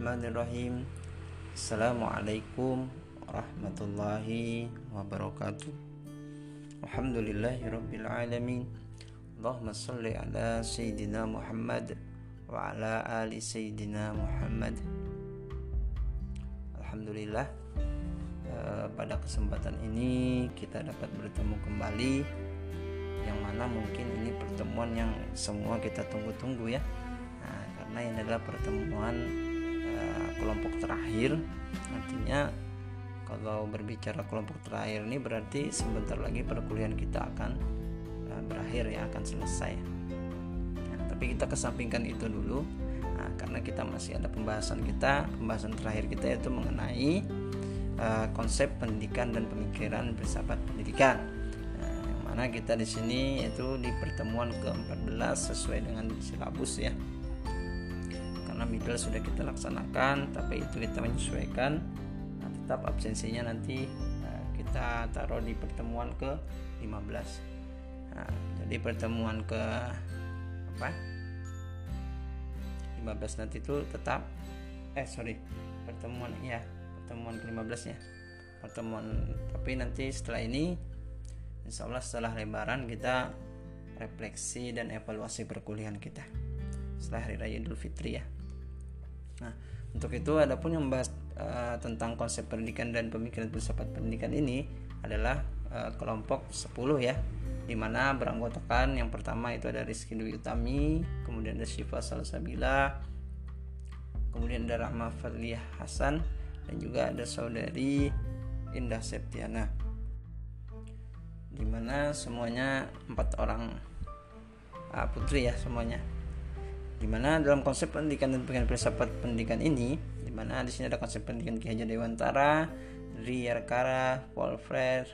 Bismillahirrahmanirrahim. Assalamualaikum warahmatullahi wabarakatuh. Alhamdulillahi alamin. Allahumma salli ala Sayyidina Muhammad Wa ala ali Sayyidina Muhammad. Alhamdulillah eh, Pada kesempatan ini kita dapat bertemu kembali. Yang mana mungkin ini pertemuan yang semua kita tunggu-tunggu ya. Nah, karena ini adalah pertemuan uh, kelompok terakhir. Artinya kalau berbicara kelompok terakhir ini berarti sebentar lagi perkuliahan kita akan uh, berakhir ya, akan selesai. Nah, tapi kita kesampingkan itu dulu. Nah, karena kita masih ada pembahasan kita, pembahasan terakhir kita yaitu mengenai uh, konsep pendidikan dan pemikiran bersahabat pendidikan. Nah, yang mana kita di sini yaitu di pertemuan ke-14 sesuai dengan silabus ya middle sudah kita laksanakan tapi itu kita menyesuaikan. Nah, tetap absensinya nanti nah, kita taruh di pertemuan ke 15 nah, jadi pertemuan ke apa? 15 nanti itu tetap eh sorry pertemuan ya pertemuan ke 15 ya. Pertemuan tapi nanti setelah ini insya Allah setelah lebaran kita refleksi dan evaluasi perkuliahan kita. Setelah hari raya Idul Fitri ya Nah, untuk itu adapun yang membahas uh, tentang konsep pendidikan dan pemikiran filsafat pendidikan ini adalah uh, kelompok 10 ya di mana beranggotakan yang pertama itu ada Rizky Dwi Utami, kemudian ada Syifa Salsabila, kemudian ada Rahma Fadliyah Hasan dan juga ada saudari Indah Septiana. Di mana semuanya empat orang uh, putri ya semuanya Di mana dalam konsep pendidikan dan pendidikan filsafat pendidikan ini, di mana di sini ada konsep pendidikan Ki Hajar Dewantara, Riyarkara, Paul Freire,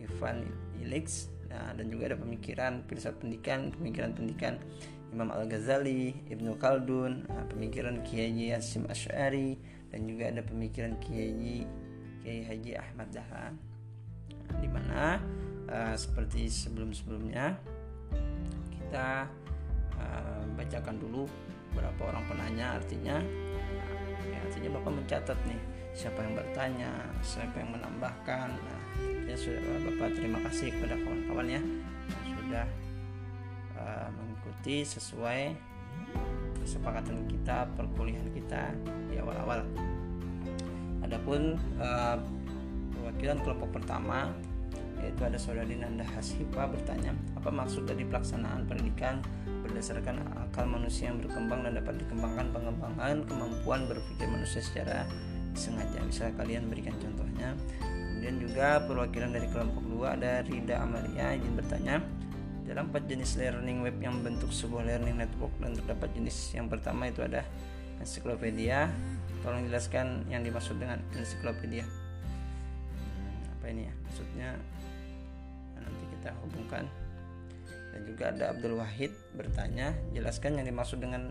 Ivan Illich, nah, dan juga ada pemikiran filsafat pendidikan, pemikiran pendidikan Imam Al Ghazali, Ibnu Khaldun, nah, pemikiran Kiai Hasim Ash'ari, dan juga ada pemikiran Kiai Kiai Haji Ahmad Dahlan. Nah, di mana uh, seperti sebelum-sebelumnya kita bacakan dulu berapa orang penanya artinya. Ya, artinya bapak mencatat nih siapa yang bertanya siapa yang menambahkan. Nah ya sudah bapak terima kasih kepada kawan-kawan ya yang sudah uh, mengikuti sesuai kesepakatan kita perkuliahan kita di awal-awal. Adapun uh, perwakilan kelompok pertama yaitu ada saudari Nanda Hasifa bertanya apa maksud dari pelaksanaan pendidikan berdasarkan akal manusia yang berkembang dan dapat dikembangkan pengembangan kemampuan berpikir manusia secara sengaja. Bisa kalian berikan contohnya. Kemudian juga perwakilan dari kelompok dua ada Rida Amalia ingin bertanya. Dalam empat jenis learning web yang membentuk sebuah learning network dan terdapat jenis yang pertama itu ada ensiklopedia. Tolong jelaskan yang dimaksud dengan ensiklopedia. Hmm, apa ini ya? Maksudnya nanti kita hubungkan dan juga ada Abdul Wahid bertanya jelaskan yang dimaksud dengan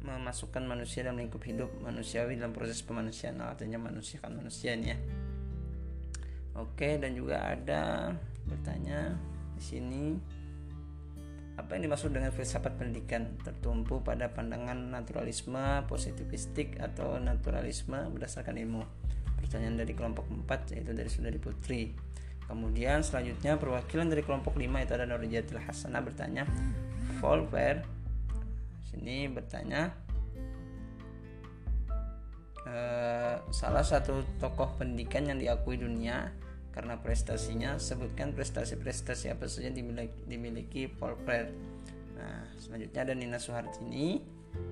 memasukkan manusia dalam lingkup hidup manusiawi dalam proses pemanusiaan. Nah, artinya manusia kan manusia ya. Oke dan juga ada bertanya di sini apa yang dimaksud dengan filsafat pendidikan tertumpu pada pandangan naturalisme positivistik atau naturalisme berdasarkan ilmu? Pertanyaan dari kelompok 4 yaitu dari saudari putri Kemudian selanjutnya perwakilan dari kelompok 5 itu ada Nurjatil Hasanah bertanya Volver sini bertanya uh, salah satu tokoh pendidikan yang diakui dunia karena prestasinya sebutkan prestasi-prestasi apa saja dimiliki, dimiliki Volver. Nah, selanjutnya ada Nina Suhartini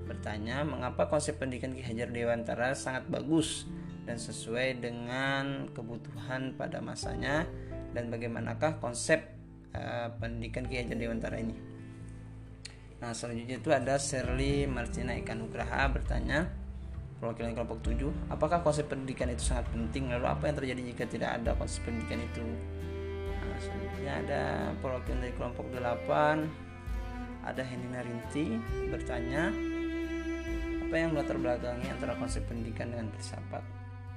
bertanya mengapa konsep pendidikan Ki Hajar Dewantara sangat bagus dan sesuai dengan kebutuhan pada masanya dan bagaimanakah konsep uh, pendidikan Ki Hajar Dewantara ini. Nah, selanjutnya itu ada Shirley Martina Ikan Nugraha bertanya perwakilan kelompok 7, apakah konsep pendidikan itu sangat penting? Lalu apa yang terjadi jika tidak ada konsep pendidikan itu? Nah, selanjutnya ada perwakilan dari kelompok 8 ada Henina Rinti bertanya apa yang melatar belakangi antara konsep pendidikan dengan filsafat.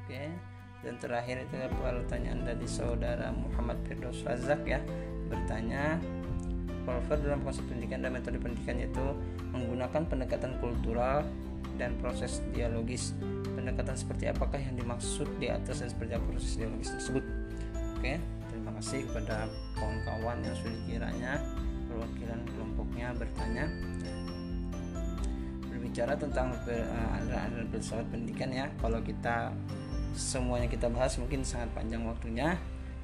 Oke. Okay dan terakhir itu pertanyaan dari saudara Muhammad Firdaus Razak ya bertanya Polver dalam konsep pendidikan dan metode pendidikan itu menggunakan pendekatan kultural dan proses dialogis pendekatan seperti apakah yang dimaksud di atas dan seperti apa proses dialogis tersebut? Oke terima kasih kepada kawan-kawan yang sudah kiranya perwakilan kelompoknya bertanya. Berbicara tentang aliran uh, filsafat pendidikan ya kalau kita semuanya kita bahas mungkin sangat panjang waktunya.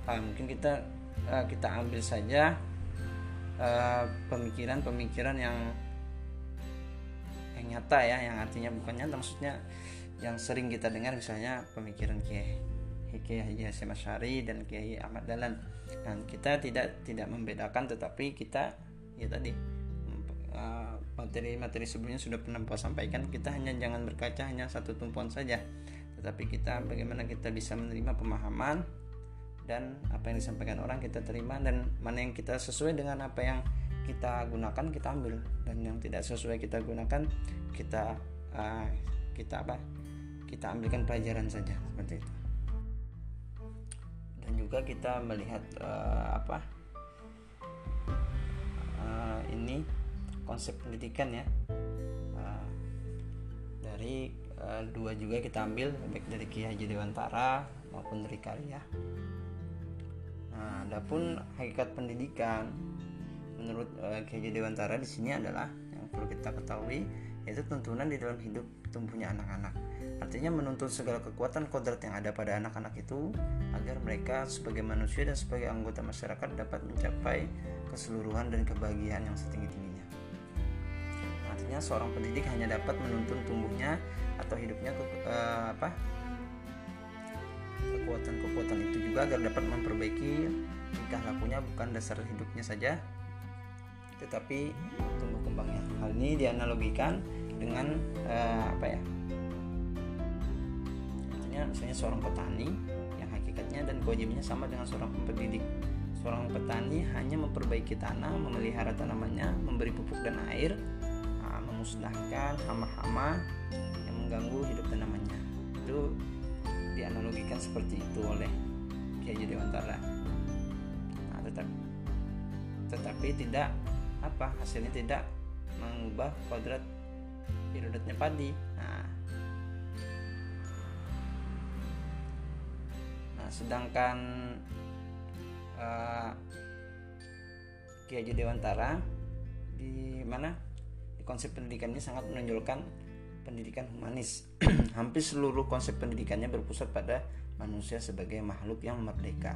Uh, mungkin kita uh, kita ambil saja pemikiran-pemikiran uh, yang yang nyata ya yang artinya bukan nyata maksudnya yang sering kita dengar misalnya pemikiran Kiai Kiai Haji Hasyim Asyari dan Kiai Ahmad Dahlan. Dan kita tidak tidak membedakan tetapi kita ya tadi materi-materi sebelumnya sudah pernah Bapak sampaikan kita hanya jangan berkaca hanya satu tumpuan saja tetapi kita bagaimana kita bisa menerima pemahaman dan apa yang disampaikan orang kita terima dan mana yang kita sesuai dengan apa yang kita gunakan kita ambil. Dan yang tidak sesuai kita gunakan kita uh, kita apa? Kita ambilkan pelajaran saja seperti itu. Dan juga kita melihat uh, apa? Uh, ini konsep pendidikan ya. Uh, dari uh, dua juga kita ambil baik dari Ki Haji Dewantara maupun dari Karya. Nah adapun hakikat pendidikan menurut uh, Ki Haji Dewantara di sini adalah yang perlu kita ketahui yaitu tuntunan di dalam hidup tumbuhnya anak-anak. Artinya menuntut segala kekuatan kodrat yang ada pada anak-anak itu agar mereka sebagai manusia dan sebagai anggota masyarakat dapat mencapai keseluruhan dan kebahagiaan yang setinggi-tingginya. Artinya seorang pendidik hanya dapat menuntun tumbuhnya atau hidupnya ke, uh, apa kekuatan-kekuatan itu juga agar dapat memperbaiki tingkah lakunya bukan dasar hidupnya saja. Tetapi tumbuh kembangnya. Hal ini dianalogikan dengan uh, apa ya artinya misalnya seorang petani yang hakikatnya dan kewajibannya sama dengan seorang pendidik. Seorang petani hanya memperbaiki tanah memelihara tanamannya memberi pupuk dan air uh, memusnahkan hama-hama mengganggu hidup tanamannya itu dianalogikan seperti itu oleh Kiai Dewantara nah, tetap, tetapi tidak apa hasilnya tidak mengubah kodrat irodatnya padi. Nah, nah sedangkan uh, Kiai Dewantara di mana? Konsep pendidikannya sangat menonjolkan pendidikan humanis hampir seluruh konsep pendidikannya berpusat pada manusia sebagai makhluk yang merdeka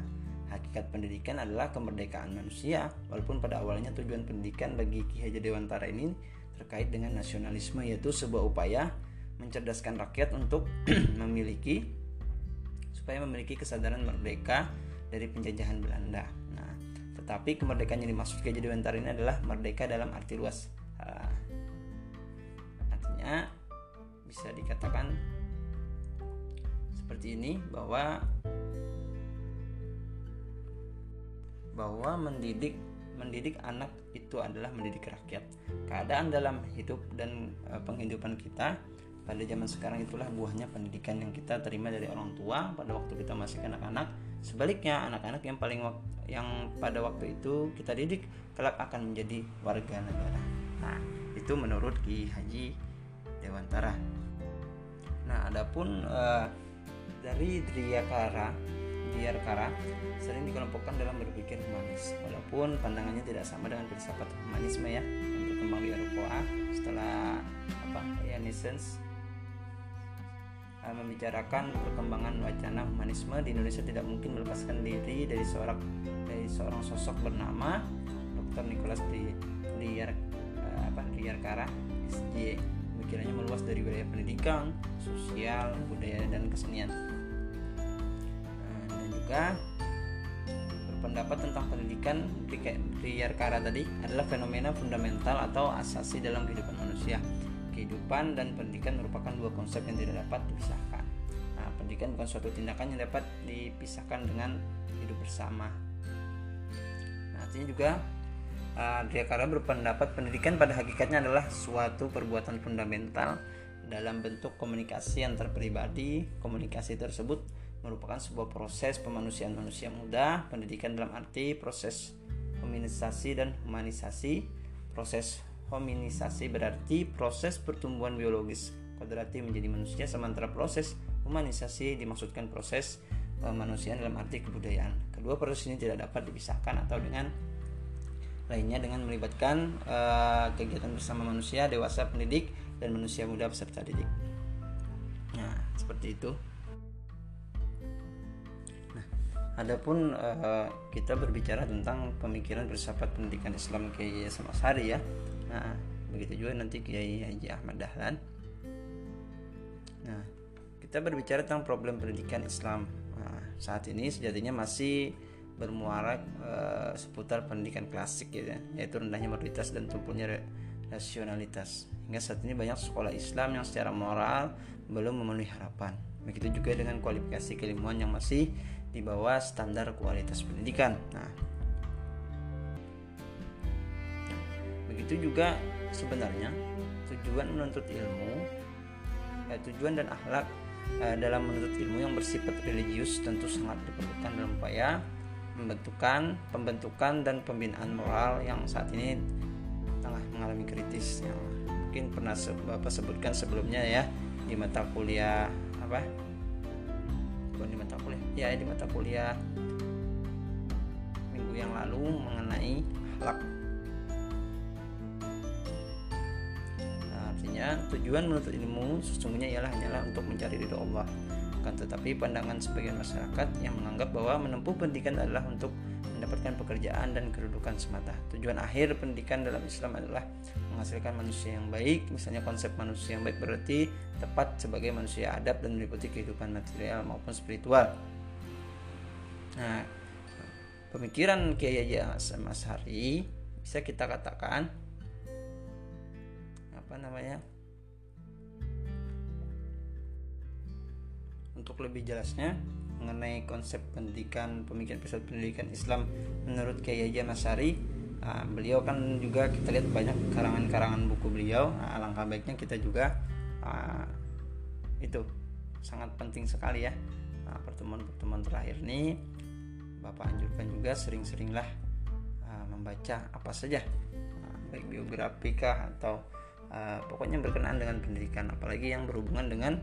Hakikat pendidikan adalah kemerdekaan manusia, walaupun pada awalnya tujuan pendidikan bagi Ki Hajar Dewantara ini terkait dengan nasionalisme yaitu sebuah upaya mencerdaskan rakyat untuk memiliki supaya memiliki kesadaran merdeka dari penjajahan Belanda. Nah, tetapi kemerdekaan yang dimaksud Ki Hajar Dewantara ini adalah merdeka dalam arti luas. Bisa dikatakan seperti ini bahwa bahwa mendidik mendidik anak itu adalah mendidik rakyat. Keadaan dalam hidup dan e, penghidupan kita pada zaman sekarang itulah buahnya pendidikan yang kita terima dari orang tua pada waktu kita masih anak-anak. Sebaliknya, anak-anak yang paling yang pada waktu itu kita didik kelak akan menjadi warga negara. Nah, itu menurut Ki Haji Dewantara. Nah, adapun e, dari Driyakara Diyarkara sering dikelompokkan dalam berpikir humanis walaupun pandangannya tidak sama dengan filsafat humanisme ya yang berkembang di Eropa setelah apa Renaissance uh, membicarakan perkembangan wacana humanisme di Indonesia tidak mungkin melepaskan diri dari seorang dari seorang sosok bernama Dr. Nicholas di uh, Diyarkara SJ pemikirannya meluas dari wilayah pendidikan, sosial, budaya dan kesenian juga berpendapat tentang pendidikan Kara tadi adalah fenomena fundamental atau asasi dalam kehidupan manusia. Kehidupan dan pendidikan merupakan dua konsep yang tidak dapat dipisahkan. Nah, pendidikan bukan suatu tindakan yang dapat dipisahkan dengan hidup bersama. Nah, artinya juga uh, Kara berpendapat pendidikan pada hakikatnya adalah suatu perbuatan fundamental dalam bentuk komunikasi antar pribadi. Komunikasi tersebut merupakan sebuah proses pemanusiaan manusia muda, pendidikan dalam arti proses hominisasi dan humanisasi. Proses hominisasi berarti proses pertumbuhan biologis kodrati menjadi manusia sementara proses humanisasi dimaksudkan proses kemanusiaan dalam arti kebudayaan. Kedua proses ini tidak dapat dipisahkan atau dengan lainnya dengan melibatkan uh, kegiatan bersama manusia dewasa pendidik dan manusia muda peserta didik. Nah, seperti itu. Nah, adapun uh, kita berbicara tentang pemikiran bersifat pendidikan Islam Kiai sama Sari ya. Nah, begitu juga nanti Kiai Haji Ahmad Dahlan. Nah, kita berbicara tentang problem pendidikan Islam. Nah, saat ini sejatinya masih bermuara uh, seputar pendidikan klasik gitu ya, yaitu rendahnya moralitas dan tumpunya rasionalitas. Hingga saat ini banyak sekolah Islam yang secara moral belum memenuhi harapan. Begitu juga dengan kualifikasi keilmuan yang masih di bawah standar kualitas pendidikan. Nah, begitu juga sebenarnya tujuan menuntut ilmu, eh, tujuan dan akhlak eh, dalam menuntut ilmu yang bersifat religius tentu sangat diperlukan dalam upaya pembentukan, pembentukan dan pembinaan moral yang saat ini tengah mengalami kritis yang mungkin pernah Bapak sebutkan sebelumnya ya di mata kuliah apa? Bukan di mata kuliah. Ya, di mata kuliah minggu yang lalu mengenai akhlak. Nah, artinya tujuan menuntut ilmu sesungguhnya ialah hanyalah untuk mencari ridho Allah akan tetapi pandangan sebagian masyarakat yang menganggap bahwa menempuh pendidikan adalah untuk mendapatkan pekerjaan dan kedudukan semata. Tujuan akhir pendidikan dalam Islam adalah menghasilkan manusia yang baik. Misalnya konsep manusia yang baik berarti tepat sebagai manusia adab dan meliputi kehidupan material maupun spiritual. Nah, pemikiran Kiai Haji Mas Hari bisa kita katakan apa namanya? Untuk lebih jelasnya mengenai konsep pendidikan pemikiran pusat pendidikan Islam menurut Kiai Haji Nasari nah, beliau kan juga kita lihat banyak karangan-karangan buku beliau. Nah, alangkah baiknya kita juga uh, itu sangat penting sekali ya. Nah, pertemuan-pertemuan terakhir ini Bapak anjurkan juga sering-seringlah uh, membaca apa saja uh, baik biografi kah atau uh, pokoknya berkenaan dengan pendidikan apalagi yang berhubungan dengan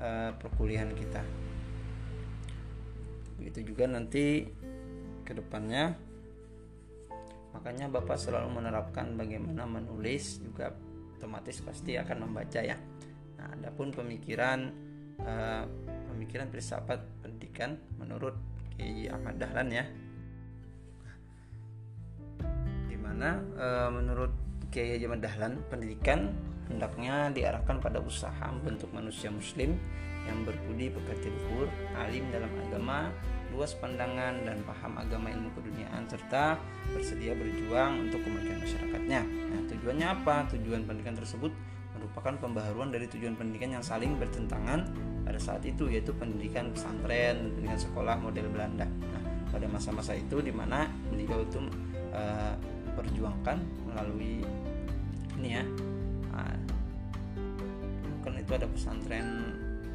uh, perkuliahan kita. Begitu juga nanti ke depannya makanya Bapak selalu menerapkan bagaimana menulis juga otomatis pasti akan membaca ya. Nah adapun pemikiran uh, pemikiran filsafat pendidikan menurut Kiai Ahmad Dahlan ya. Di mana uh, menurut Kiai Ahmad Dahlan pendidikan hendaknya diarahkan pada usaha bentuk manusia muslim yang berbudi pekerti luhur, alim dalam agama, luas pandangan dan paham agama ilmu keduniaan serta bersedia berjuang untuk kemajuan masyarakatnya. Nah, tujuannya apa? Tujuan pendidikan tersebut merupakan pembaharuan dari tujuan pendidikan yang saling bertentangan pada saat itu yaitu pendidikan pesantren, pendidikan sekolah model Belanda. Nah, pada masa-masa itu di mana beliau itu uh, memperjuangkan melalui ini ya itu ada pesantren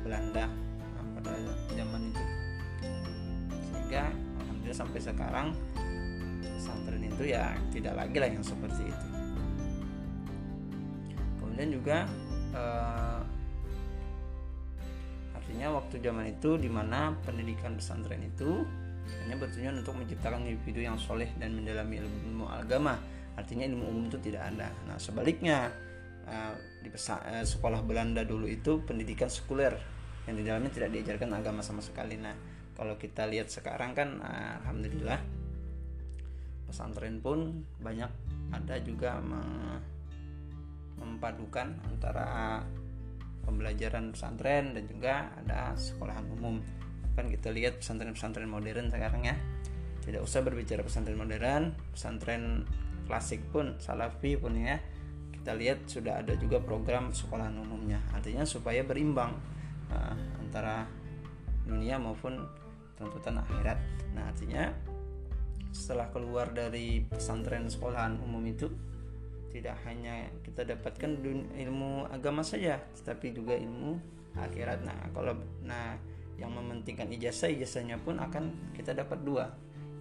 Belanda nah, pada zaman itu. Sehingga alhamdulillah sampai sekarang pesantren itu ya tidak lagi lah yang seperti itu. Kemudian juga eh, artinya waktu zaman itu di mana pendidikan pesantren itu hanya bertujuan untuk menciptakan individu yang soleh dan mendalami ilmu agama. Artinya ilmu umum itu tidak ada. Nah sebaliknya Eh, di uh, sekolah Belanda dulu itu pendidikan sekuler yang di dalamnya tidak diajarkan agama sama sekali. Nah, kalau kita lihat sekarang kan uh, alhamdulillah pesantren pun banyak ada juga mempadukan antara pembelajaran pesantren dan juga ada sekolahan umum. Kan kita lihat pesantren-pesantren modern sekarang ya. Tidak usah berbicara pesantren modern, pesantren klasik pun, salafi pun ya kita lihat sudah ada juga program sekolah umumnya artinya supaya berimbang uh, antara dunia maupun tuntutan akhirat. Nah artinya setelah keluar dari pesantren sekolahan umum itu tidak hanya kita dapatkan ilmu agama saja tetapi juga ilmu akhirat. Nah kalau nah yang mementingkan ijazah ijazahnya pun akan kita dapat dua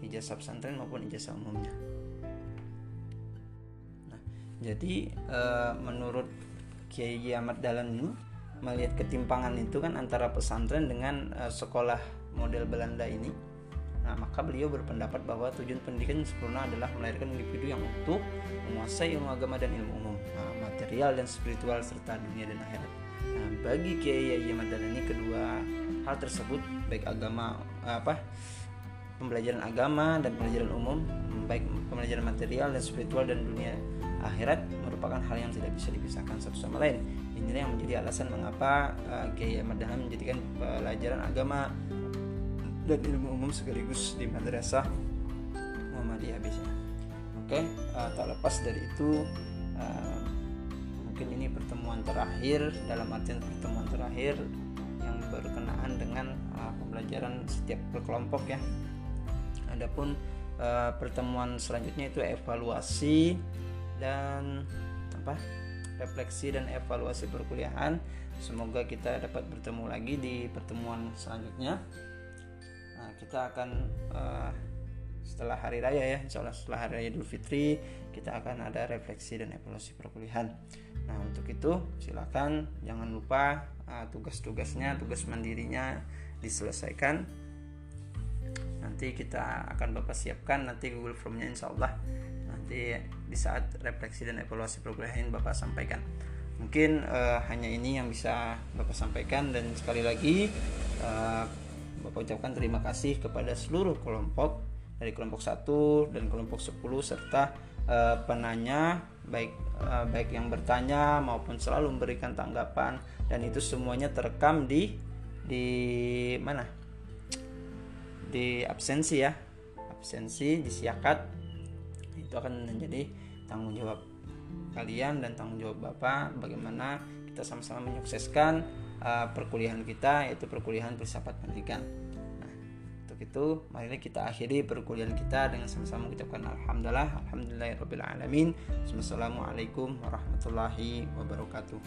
ijazah pesantren maupun ijazah umumnya jadi uh, menurut Kiai Ahmad ini melihat ketimpangan itu kan antara pesantren dengan uh, sekolah model Belanda ini Nah, maka beliau berpendapat bahwa tujuan pendidikan sempurna adalah melahirkan individu yang utuh, menguasai ilmu agama dan ilmu umum, nah, material dan spiritual serta dunia dan akhirat. Nah, bagi Kiai Yahya Madalani kedua hal tersebut baik agama apa pembelajaran agama dan pembelajaran umum, baik pembelajaran material dan spiritual dan dunia akhirat merupakan hal yang tidak bisa dipisahkan satu sama lain. Inilah yang menjadi alasan mengapa uh, Kiai Madalani menjadikan pelajaran agama dan ilmu umum sekaligus di madrasah Muhammadiyah biasanya. Oke, uh, tak lepas dari itu uh, mungkin ini pertemuan terakhir dalam artian pertemuan terakhir yang berkenaan dengan uh, pembelajaran setiap berkelompok ya. Adapun uh, pertemuan selanjutnya itu evaluasi dan apa? refleksi dan evaluasi perkuliahan. Semoga kita dapat bertemu lagi di pertemuan selanjutnya kita akan uh, setelah hari raya ya insya Allah setelah hari raya Idul Fitri kita akan ada refleksi dan evaluasi perkuliahan nah untuk itu silakan jangan lupa uh, tugas-tugasnya tugas mandirinya diselesaikan nanti kita akan bapak siapkan nanti Google Formnya insya Allah nanti di saat refleksi dan evaluasi perkuliahan bapak sampaikan mungkin uh, hanya ini yang bisa bapak sampaikan dan sekali lagi uh, Bapak ucapkan terima kasih kepada seluruh kelompok dari kelompok 1 dan kelompok 10 serta uh, penanya baik uh, baik yang bertanya maupun selalu memberikan tanggapan dan itu semuanya terekam di di mana? Di absensi ya. Absensi disiakat itu akan menjadi tanggung jawab kalian dan tanggung jawab Bapak bagaimana kita sama-sama menyukseskan uh, perkuliahan kita yaitu perkuliahan filsafat pendidikan. Nah, untuk itu mari kita akhiri perkuliahan kita dengan sama-sama mengucapkan alhamdulillah alhamdulillahirabbil alamin. Wassalamualaikum warahmatullahi wabarakatuh.